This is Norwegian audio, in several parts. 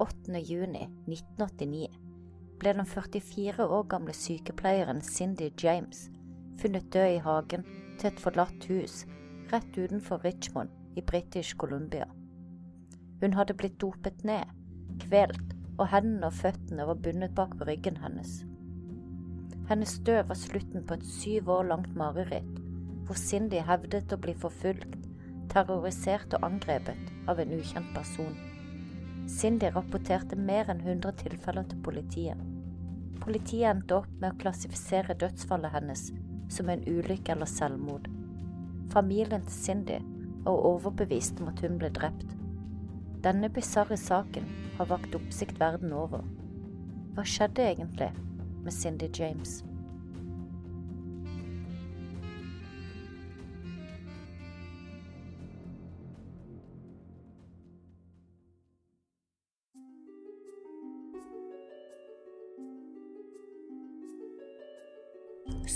8. juni 1989 ble den 44 år gamle sykepleieren Cindy James funnet død i hagen til et forlatt hus rett utenfor Richmond i British Columbia. Hun hadde blitt dopet ned, kvelt, og hendene og føttene var bundet bak på ryggen hennes. Hennes død var slutten på et syv år langt mareritt, hvor Cindy hevdet å bli forfulgt, terrorisert og angrepet av en ukjent person. Cindy rapporterte mer enn 100 tilfeller til politiet. Politiet endte opp med å klassifisere dødsfallet hennes som en ulykke eller selvmord. Familien til Cindy var overbevist om at hun ble drept. Denne bisarre saken har vakt oppsikt verden over. Hva skjedde egentlig med Cindy James?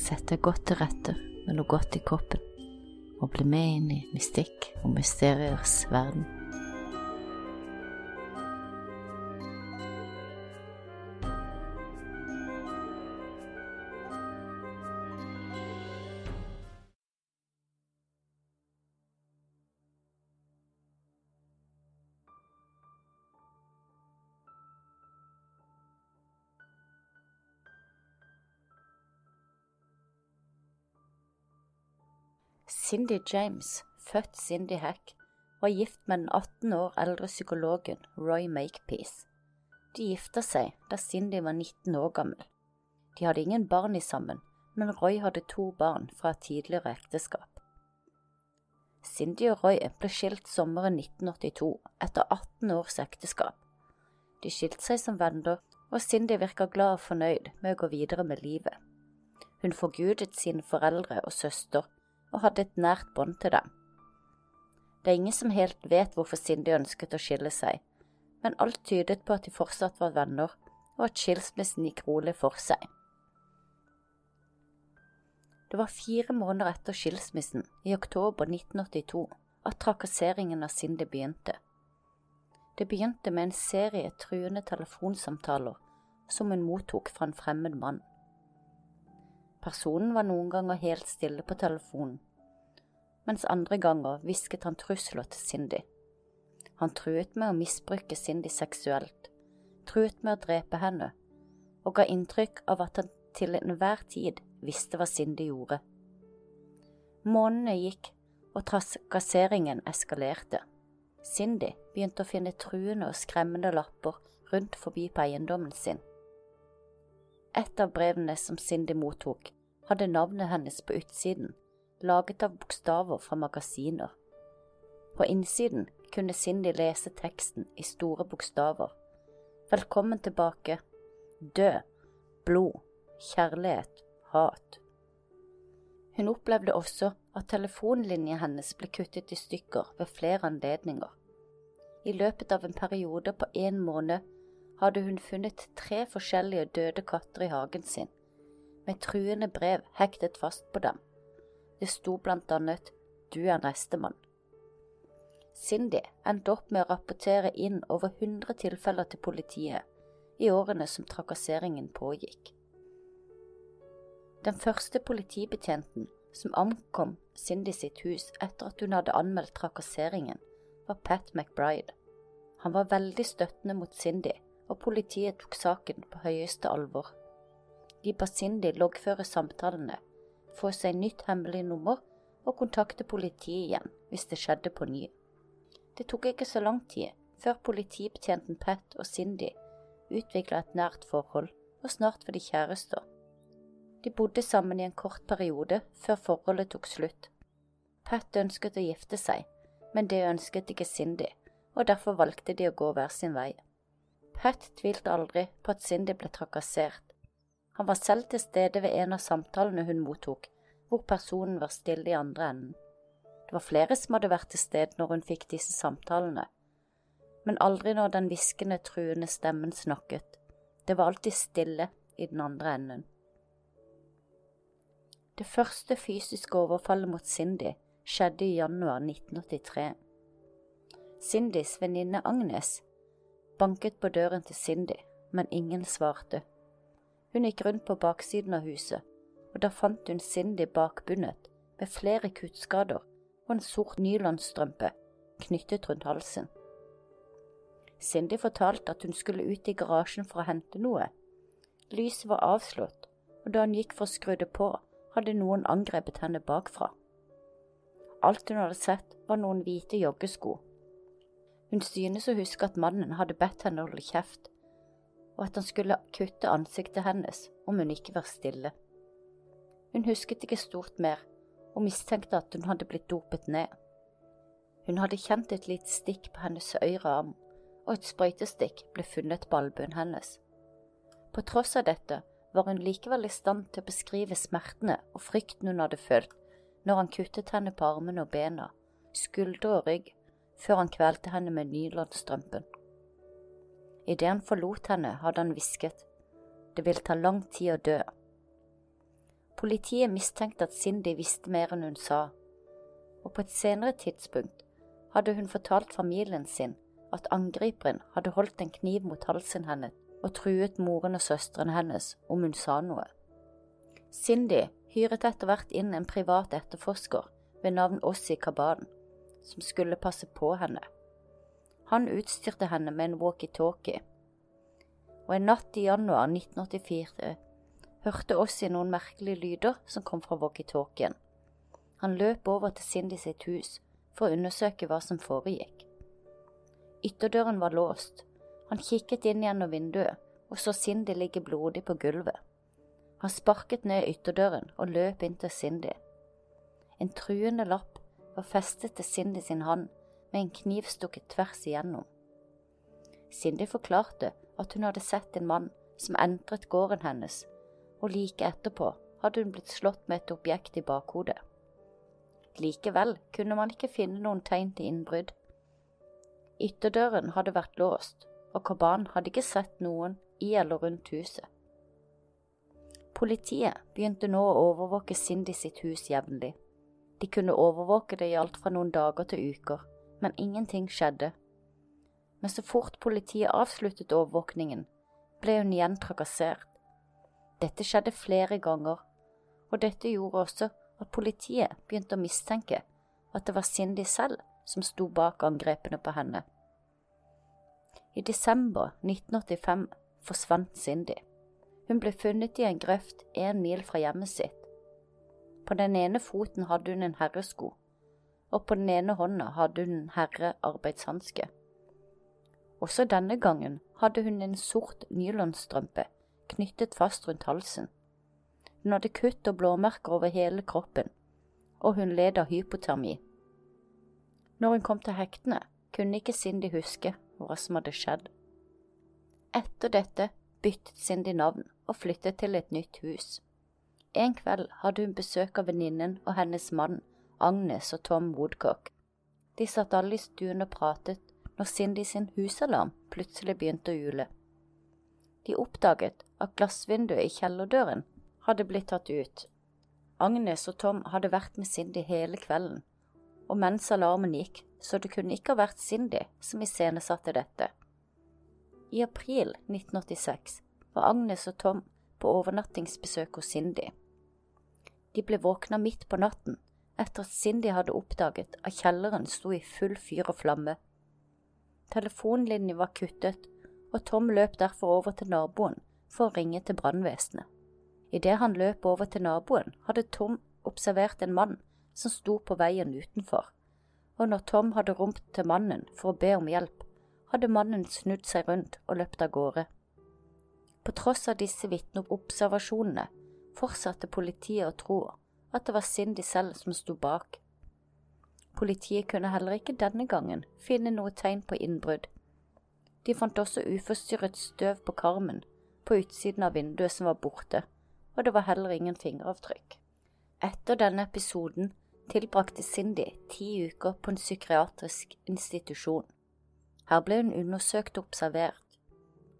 Sett deg godt til rette med noe godt i kroppen, og bli med inn i mystikk og mysteriers verden. Cindy James, født Cindy Hack, var gift med den 18 år eldre psykologen Roy Makepeace. De gifta seg da Cindy var 19 år gammel. De hadde ingen barn i sammen, men Roy hadde to barn fra et tidligere ekteskap. Cindy og Roy ble skilt sommeren 1982, etter 18 års ekteskap. De skilte seg som venner, og Cindy virka glad og fornøyd med å gå videre med livet. Hun forgudet sine foreldre og søster og hadde et nært bånd til dem. Det er ingen som helt vet hvorfor Cindy ønsket å skille seg, men alt tydet på at de fortsatt var venner, og at skilsmissen gikk rolig for seg. Det var fire måneder etter skilsmissen, i oktober 1982, at trakasseringen av Cindy begynte. Det begynte med en serie truende telefonsamtaler som hun mottok fra en fremmed mann. Personen var noen ganger helt stille på telefonen, mens andre ganger hvisket han trusler til Cindy. Han truet med å misbruke Cindy seksuelt, truet med å drepe henne, og ga inntrykk av at han til enhver tid visste hva Cindy gjorde. Månedene gikk, og trakasseringen eskalerte. Cindy begynte å finne truende og skremmende lapper rundt forbi på eiendommen sin. Et av brevene som Cindy mottok, hadde navnet hennes på utsiden, laget av bokstaver fra magasiner. På innsiden kunne Cindy lese teksten i store bokstaver. Velkommen tilbake. Død. Blod. Kjærlighet. Hat. Hun opplevde også at telefonlinjen hennes ble kuttet i stykker ved flere anledninger. I løpet av en periode på en måned hadde hun funnet tre forskjellige døde katter i hagen sin, med truende brev hektet fast på dem. Det sto blant annet Du er nestemann. Cindy endte opp med å rapportere inn over 100 tilfeller til politiet i årene som trakasseringen pågikk. Den første politibetjenten som ankom Cindy sitt hus etter at hun hadde anmeldt trakasseringen, var Pat McBride. Han var veldig støttende mot Cindy og politiet tok saken på høyeste alvor. De ba Cindy loggføre samtalene, få seg nytt hemmelig nummer og kontakte politiet igjen hvis det skjedde på ny. Det tok ikke så lang tid før politibetjenten Pat og Cindy utvikla et nært forhold, og snart var de kjærester. De bodde sammen i en kort periode før forholdet tok slutt. Pat ønsket å gifte seg, men det ønsket ikke Cindy, og derfor valgte de å gå hver sin vei. Pat tvilte aldri på at Cindy ble trakassert. Han var selv til stede ved en av samtalene hun mottok, hvor personen var stille i andre enden. Det var flere som hadde vært til stede når hun fikk disse samtalene, men aldri når den hviskende, truende stemmen snakket. Det var alltid stille i den andre enden. Det første fysiske overfallet mot Cindy skjedde i januar 1983. Cindys venninne Agnes banket på døren til Cindy, men ingen svarte. Hun gikk rundt på baksiden av huset, og da fant hun Cindy bakbundet med flere kuttskader og en sort nylonstrømpe knyttet rundt halsen. Cindy fortalte at hun skulle ut i garasjen for å hente noe. Lyset var avslått, og da hun gikk for å skru det på, hadde noen angrepet henne bakfra. Alt hun hadde sett, var noen hvite joggesko. Hun synes å huske at mannen hadde bedt henne holde kjeft, og at han skulle kutte ansiktet hennes om hun ikke var stille. Hun husket ikke stort mer, og mistenkte at hun hadde blitt dopet ned. Hun hadde kjent et lite stikk på hennes høyre arm, og et sprøytestikk ble funnet på albuen hennes. På tross av dette var hun likevel i stand til å beskrive smertene og frykten hun hadde følt når han kuttet henne på armene og bena, skuldre og rygg, før han kvelte henne med nylonstrømpen. Idet han forlot henne, hadde han hvisket, det vil ta lang tid å dø. Politiet mistenkte at Cindy visste mer enn hun sa, og på et senere tidspunkt hadde hun fortalt familien sin at angriperen hadde holdt en kniv mot halsen hennes og truet moren og søsteren hennes om hun sa noe. Cindy hyret etter hvert inn en privat etterforsker ved navn Ossi Kabaden, som skulle passe på henne. Han utstyrte henne med en walkietalkie, og en natt i januar 1984 hørte Ossi noen merkelige lyder som kom fra walkietalkien. Han løp over til Cindy sitt hus for å undersøke hva som foregikk. Ytterdøren var låst. Han kikket inn gjennom vinduet og så Cindy ligge blodig på gulvet. Han sparket ned ytterdøren og løp inn til Cindy. En truende lapp var festet til Cindy sin hånd med en kniv stukket tvers igjennom. Cindy forklarte at hun hadde sett en mann som entret gården hennes, og like etterpå hadde hun blitt slått med et objekt i bakhodet. Likevel kunne man ikke finne noen tegn til innbrudd. Ytterdøren hadde vært låst, og Kaban hadde ikke sett noen i eller rundt huset. Politiet begynte nå å overvåke Cindy sitt hus jevnlig. De kunne overvåke det i alt fra noen dager til uker, men ingenting skjedde. Men så fort politiet avsluttet overvåkningen, ble hun igjen trakassert. Dette skjedde flere ganger, og dette gjorde også at politiet begynte å mistenke at det var Cindy selv som sto bak angrepene på henne. I desember 1985 forsvant Cindy. Hun ble funnet i en grøft en mil fra hjemmet sitt. På den ene foten hadde hun en herresko, og på den ene hånda hadde hun en herrearbeidshanske. Også denne gangen hadde hun en sort nylonstrømpe knyttet fast rundt halsen. Hun hadde kutt og blåmerker over hele kroppen, og hun led av hypotermi. Når hun kom til hektene, kunne ikke Cindy huske hva som hadde skjedd. Etter dette byttet Cindy navn og flyttet til et nytt hus. En kveld hadde hun besøk av venninnen og hennes mann, Agnes og Tom Woodcock. De satt alle i stuen og pratet når Cindy sin husalarm plutselig begynte å ule. De oppdaget at glassvinduet i kjellerdøren hadde blitt tatt ut. Agnes og Tom hadde vært med Cindy hele kvelden, og mens alarmen gikk, så det kunne ikke ha vært Cindy som iscenesatte dette. I april 1986 var Agnes og Tom på overnattingsbesøk hos Cindy. De ble våkna midt på natten etter at Cindy hadde oppdaget at kjelleren sto i full fyr og flamme. Telefonlinjen var kuttet, og Tom løp derfor over til naboen for å ringe til brannvesenet. Idet han løp over til naboen, hadde Tom observert en mann som sto på veien utenfor, og når Tom hadde ropt til mannen for å be om hjelp, hadde mannen snudd seg rundt og løpt av gårde. På tross av disse vitneobservasjonene fortsatte politiet å tro at det var Cindy selv som sto bak. Politiet kunne heller ikke denne gangen finne noe tegn på innbrudd, de fant også uforstyrret støv på karmen på utsiden av vinduet som var borte, og det var heller ingen fingeravtrykk. Etter denne episoden tilbrakte Cindy ti uker på en psykiatrisk institusjon. Her ble hun undersøkt og observert.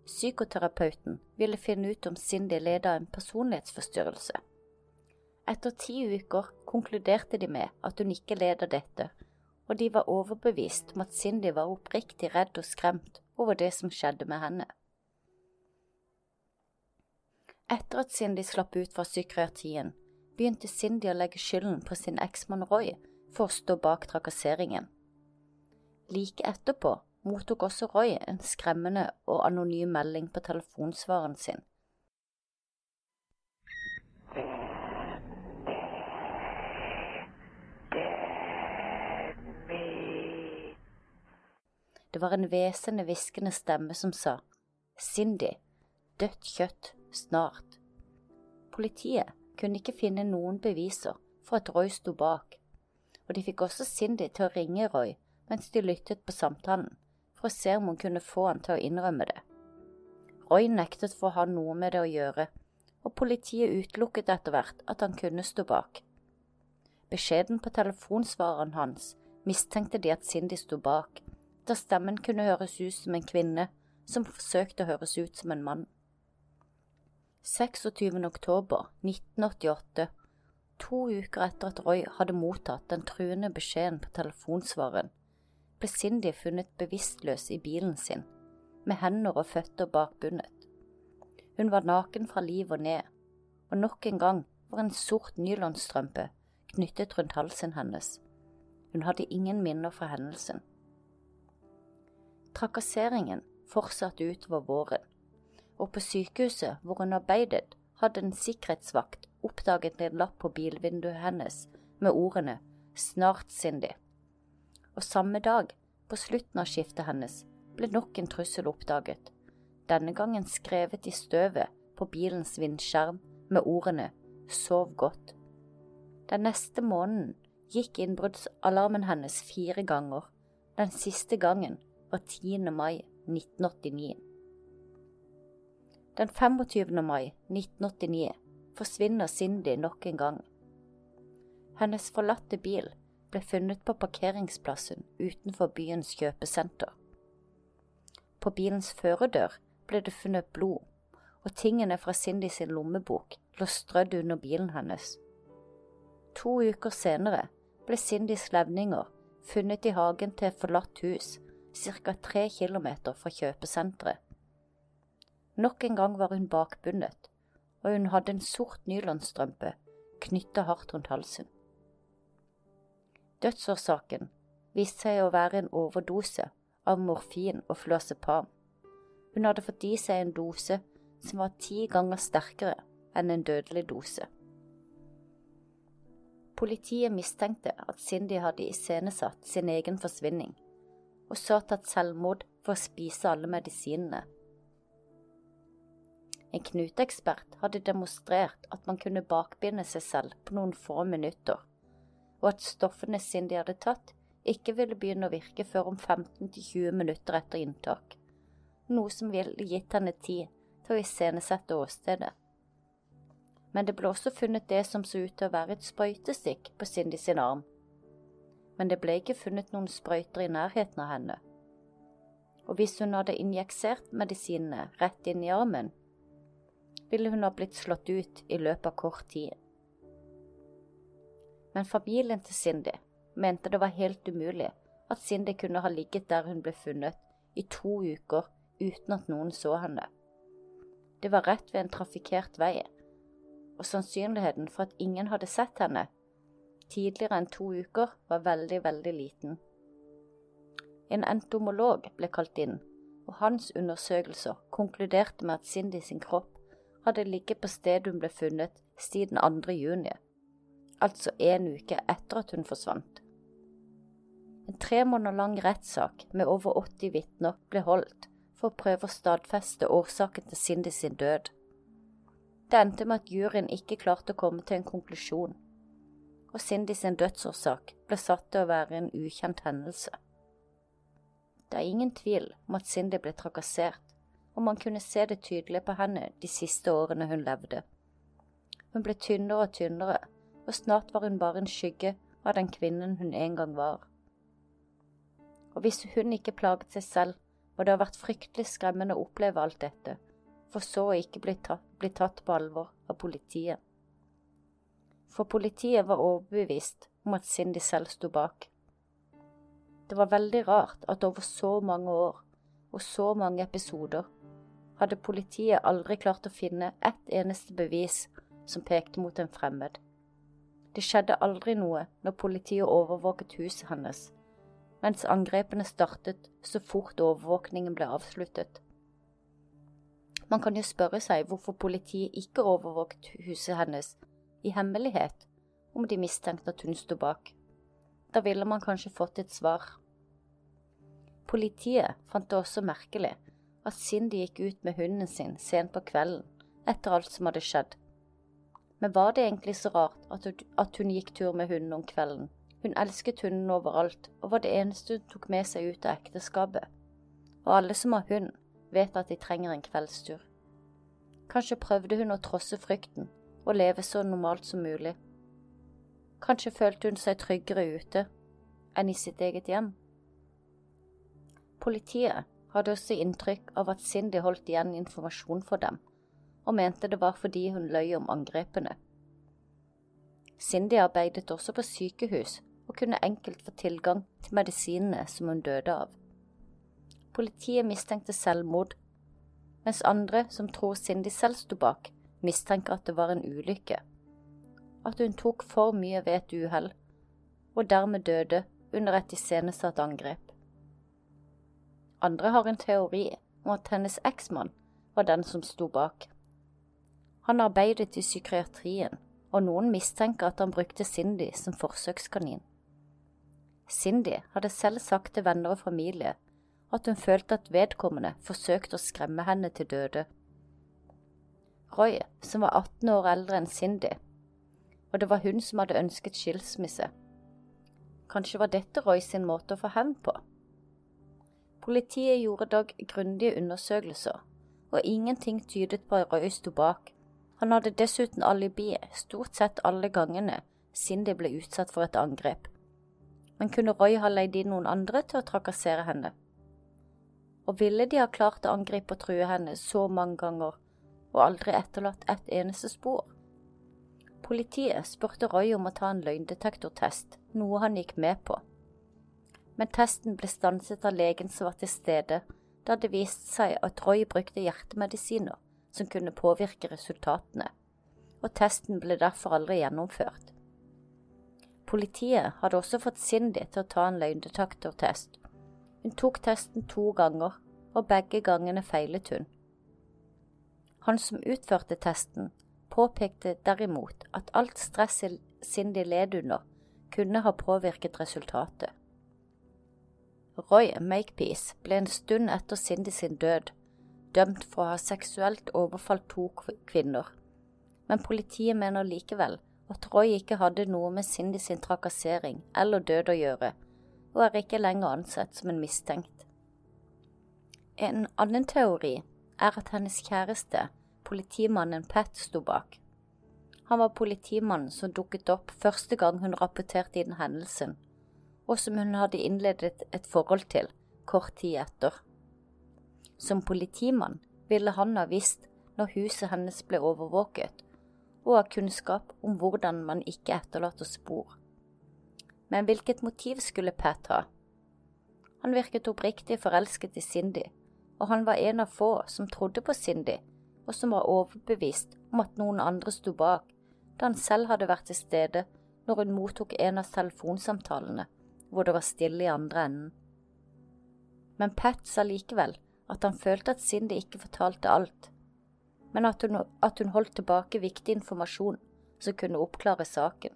Psykoterapeuten ville finne ut om Cindy led en personlighetsforstyrrelse. Etter ti uker konkluderte de med at hun ikke led dette, og de var overbevist om at Cindy var oppriktig redd og skremt over det som skjedde med henne. Etter at Cindy slapp ut fra psykiatrien, begynte Cindy å legge skylden på sin eksmann Roy for å stå bak trakasseringen. Like etterpå mottok også Roy en skremmende og anonym melding på telefonsvareren sin. Det var en hvesende, hviskende stemme som sa Cindy, dødt kjøtt, snart. Politiet kunne ikke finne noen beviser for at Roy sto bak, og de fikk også Cindy til å ringe Roy mens de lyttet på samtalen, for å se om hun kunne få han til å innrømme det. Roy nektet for å ha noe med det å gjøre, og politiet utelukket etter hvert at han kunne stå bak. Beskjeden på telefonsvareren hans mistenkte de at Cindy sto bak, da stemmen kunne høres ut som en kvinne som forsøkte å høres ut som en mann. 26. oktober 1988, to uker etter at Roy hadde mottatt den truende beskjeden på telefonsvareren, ble Cindy funnet bevisstløs i bilen sin, med hender og føtter bakbundet. Hun var naken fra liv og ned, og nok en gang var en sort nylonstrømpe knyttet rundt halsen hennes. Hun hadde ingen minner fra hendelsen. Trakasseringen fortsatte utover våren, og på sykehuset hvor hun arbeidet, hadde en sikkerhetsvakt oppdaget en lapp på bilvinduet hennes med ordene Snart, Cindy. Og samme dag, på slutten av skiftet hennes, ble nok en trussel oppdaget, denne gangen skrevet i støvet på bilens vindskjerm med ordene Sov godt. Den neste måneden gikk innbruddsalarmen hennes fire ganger, den siste gangen var 10. mai 1989. Den 25. mai 1989 forsvinner Cindy nok en gang. Hennes forlatte bil ble funnet på parkeringsplassen utenfor byens kjøpesenter. På bilens førerdør ble det funnet blod, og tingene fra Cindy sin lommebok lå strødd under bilen hennes. To uker senere ble Cindys levninger funnet i hagen til et forlatt hus ca. tre kilometer fra kjøpesenteret. Nok en gang var hun bakbundet, og hun hadde en sort nylonstrømpe knyttet hardt rundt halsen. Dødsårsaken viste seg å være en overdose av morfin og flåsepam. Hun hadde fått i seg en dose som var ti ganger sterkere enn en dødelig dose. Politiet mistenkte at Cindy hadde iscenesatt sin egen forsvinning, og så tatt selvmord for å spise alle medisinene. En knuteekspert hadde demonstrert at man kunne bakbinde seg selv på noen få minutter, og at stoffene Cindy hadde tatt, ikke ville begynne å virke før om 15–20 minutter etter inntak, noe som ville gitt henne tid til å iscenesette åstedet. Men det ble også funnet det som så ut til å være et sprøytestikk på Cindy sin arm, men det ble ikke funnet noen sprøyter i nærheten av henne. Og hvis hun hadde injeksert medisinene rett inn i armen, ville hun ha blitt slått ut i løpet av kort tid. Men familien til Cindy mente det var helt umulig at Cindy kunne ha ligget der hun ble funnet i to uker uten at noen så henne. Det var rett ved en trafikkert vei, og sannsynligheten for at ingen hadde sett henne, tidligere enn to uker var veldig, veldig liten. En entomolog ble kalt inn, og hans undersøkelser konkluderte med at Cindy sin kropp hadde ligget på stedet hun ble funnet siden 2. juni, altså en uke etter at hun forsvant. En tre måneder lang rettssak med over 80 vitner ble holdt for å prøve å stadfeste årsaken til Cindy sin død. Det endte med at juryen ikke klarte å komme til en konklusjon, og Cindy sin dødsårsak ble satt til å være en ukjent hendelse. Det er ingen tvil om at Cindy ble trakassert, og man kunne se det tydelig på henne de siste årene hun levde. Hun ble tynnere og tynnere, og snart var hun bare en skygge av den kvinnen hun en gang var. Og hvis hun ikke plaget seg selv, må det ha vært fryktelig skremmende å oppleve alt dette, for så å ikke bli tatt, bli tatt på alvor av politiet for politiet var overbevist om at Cindy selv sto bak. Det var veldig rart at over så mange år, og så mange episoder hadde politiet aldri klart å finne ett eneste bevis som pekte mot en fremmed. Det skjedde aldri noe når politiet overvåket huset hennes, mens angrepene startet så fort overvåkningen ble avsluttet. Man kan jo spørre seg hvorfor politiet ikke overvåket huset hennes i hemmelighet om de mistenkte at hun sto bak. Da ville man kanskje fått et svar. Politiet fant det også merkelig at Cindy gikk ut med hunden sin sent på kvelden etter alt som hadde skjedd. Men var det egentlig så rart at hun gikk tur med hunden om kvelden? Hun elsket hunden overalt og var det eneste hun tok med seg ut av ekteskapet. Og alle som har hund, vet at de trenger en kveldstur. Kanskje prøvde hun å trosse frykten og leve så normalt som mulig. Kanskje følte hun seg tryggere ute enn i sitt eget hjem. Politiet hadde også inntrykk av at Cindy holdt igjen informasjon for dem, og mente det var fordi hun løy om angrepene. Cindy arbeidet også på sykehus og kunne enkelt få tilgang til medisinene som hun døde av. Politiet mistenkte selvmord, mens andre, som tror Cindy selv sto bak, mistenker at det var en ulykke. At hun tok for mye ved et uhell, og dermed døde under et iscenesatt angrep. Andre har en teori om at hennes eksmann var den som sto bak. Han arbeidet i psykiatrien, og noen mistenker at han brukte Cindy som forsøkskanin. Cindy hadde selv sagt til venner og familie at hun følte at vedkommende forsøkte å skremme henne til døde. Roy, som var 18 år eldre enn Cindy, og det var hun som hadde ønsket skilsmisse. Kanskje var dette Roy sin måte å få hevn på? Politiet gjorde dog grundige undersøkelser, og ingenting tydet på at Roy sto bak. Han hadde dessuten alibi stort sett alle gangene Cindy ble utsatt for et angrep. Men kunne Roy ha leid inn noen andre til å trakassere henne? Og ville de ha klart å angripe og true henne så mange ganger og aldri etterlatt et eneste spor? Politiet spurte Roy om å ta en løgndetektortest, noe han gikk med på men testen ble stanset av legen som var til stede, da det viste seg at Roy brukte hjertemedisiner som kunne påvirke resultatene, og testen ble derfor aldri gjennomført. Politiet hadde også fått Cindy til å ta en løgndetektortest. Hun tok testen to ganger, og begge gangene feilet hun. Han som utførte testen, påpekte derimot at alt stresset Cindy led under, kunne ha påvirket resultatet. Roy Makepeace ble en stund etter Cindy sin død dømt for å ha seksuelt overfalt to kvinner, men politiet mener likevel at Roy ikke hadde noe med Cindy sin trakassering eller død å gjøre, og er ikke lenger ansett som en mistenkt. En annen teori er at hennes kjæreste, politimannen Pat, sto bak. Han var politimannen som dukket opp første gang hun rapporterte inn hendelsen, og som hun hadde innledet et forhold til kort tid etter. Som politimann ville han ha visst når huset hennes ble overvåket, og ha kunnskap om hvordan man ikke etterlater spor. Men hvilket motiv skulle Pat ha? Han virket oppriktig forelsket i Cindy, og han var en av få som trodde på Cindy, og som var overbevist om at noen andre sto bak, da han selv hadde vært til stede når hun mottok en av telefonsamtalene hvor det var stille i andre enden. Men Pat sa likevel at han følte at Cindy ikke fortalte alt, men at hun, at hun holdt tilbake viktig informasjon som kunne oppklare saken.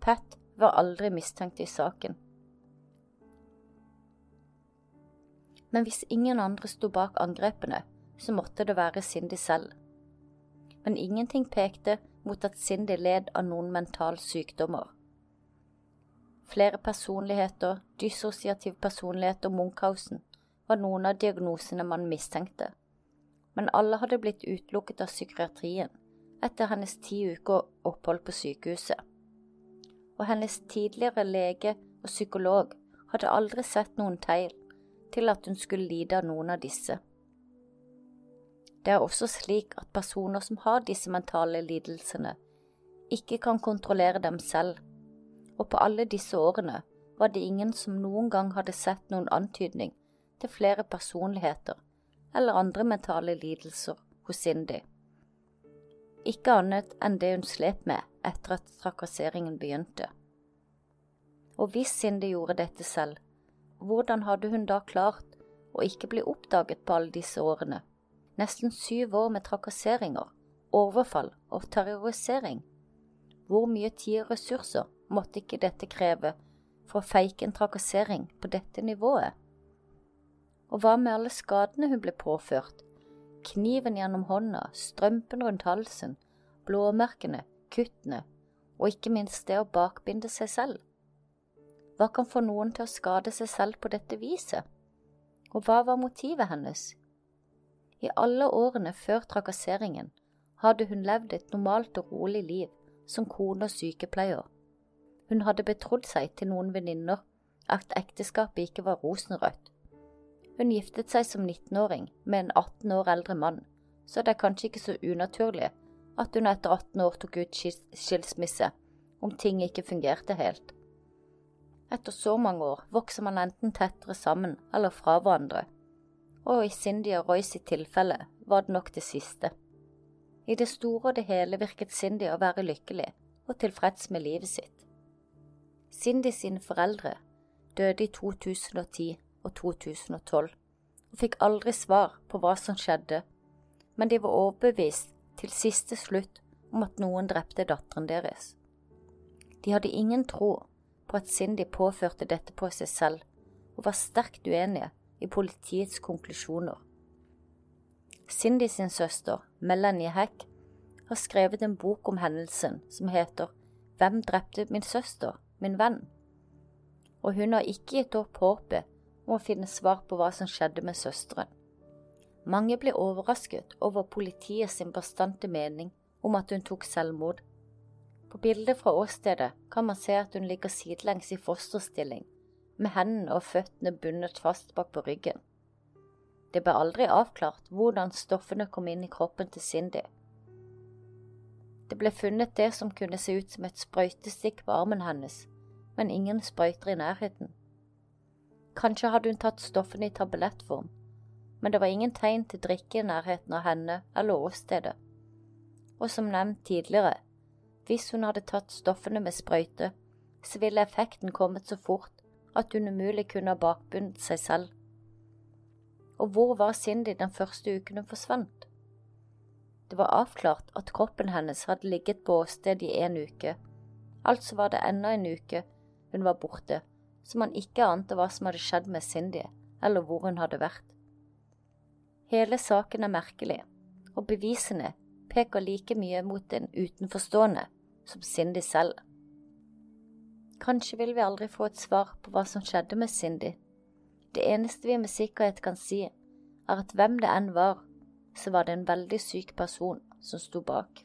Pat var aldri mistenkt i saken. Men hvis ingen andre sto bak angrepene, så måtte det være Cindy selv. Men ingenting pekte mot at Cindy led av noen mentale sykdommer flere personligheter, dysosiativ personlighet og Munchhausen var noen av diagnosene man mistenkte, men alle hadde blitt utelukket av psykiatrien etter hennes ti uker opphold på sykehuset. Og hennes tidligere lege og psykolog hadde aldri sett noen tegn til at hun skulle lide av noen av disse. Det er også slik at personer som har disse mentale lidelsene, ikke kan kontrollere dem selv og på alle disse årene var det ingen som noen gang hadde sett noen antydning til flere personligheter eller andre mentale lidelser hos Cindy. Ikke annet enn det hun slet med etter at trakasseringen begynte. Og hvis Cindy gjorde dette selv, hvordan hadde hun da klart å ikke bli oppdaget på alle disse årene? Nesten syv år med trakasseringer, overfall og terrorisering. Hvor mye tid og ressurser måtte ikke dette kreve for å feike en trakassering på dette nivået? Og hva med alle skadene hun ble påført? Kniven gjennom hånda, strømpen rundt halsen, blåmerkene, kuttene, og ikke minst det å bakbinde seg selv. Hva kan få noen til å skade seg selv på dette viset? Og hva var motivet hennes? I alle årene før trakasseringen hadde hun levd et normalt og rolig liv som kone og sykepleier. Hun hadde betrodd seg til noen venninner at ekteskapet ikke var rosenrødt, hun giftet seg som 19-åring med en 18 år eldre mann, så det er kanskje ikke så unaturlig at hun etter 18 år tok ut skilsmisse om ting ikke fungerte helt. Etter så mange år vokser man enten tettere sammen eller fra hverandre, og i Cindy og Roy sitt tilfelle var det nok det siste. I det store og det hele virket Cindy å være lykkelig og tilfreds med livet sitt. Cindy sine foreldre døde i 2010 og 2012, og fikk aldri svar på hva som skjedde, men de var overbevist til siste slutt om at noen drepte datteren deres. De hadde ingen tro på at Cindy påførte dette på seg selv, og var sterkt uenige i politiets konklusjoner. Cindy sin søster, Melanie Heck, har skrevet en bok om hendelsen som heter Hvem drepte min søster, min venn? Og hun har ikke gitt opp håpet om å finne svar på hva som skjedde med søsteren. Mange ble overrasket over politiet sin bastante mening om at hun tok selvmord. På bildet fra åstedet kan man se at hun ligger sidelengs i fosterstilling, med hendene og føttene bundet fast bak på ryggen. Det ble aldri avklart hvordan stoffene kom inn i kroppen til Cindy. Det ble funnet det som kunne se ut som et sprøytestikk på armen hennes, men ingen sprøyter i nærheten. Kanskje hadde hun tatt stoffene i tablettform, men det var ingen tegn til drikke i nærheten av henne eller åstedet. Og som nevnt tidligere, hvis hun hadde tatt stoffene med sprøyte, så ville effekten kommet så fort at hun umulig kunne ha bakbundet seg selv. Og hvor var Cindy den første uken hun forsvant? Det var avklart at kroppen hennes hadde ligget på åstedet i en uke, altså var det enda en uke hun var borte så han ikke ante hva som hadde skjedd med Cindy, eller hvor hun hadde vært. Hele saken er merkelig, og bevisene peker like mye mot en utenforstående som Cindy selv. Kanskje vil vi aldri få et svar på hva som skjedde med Cindy. Det eneste vi med sikkerhet kan si, er at hvem det enn var, så var det en veldig syk person som sto bak.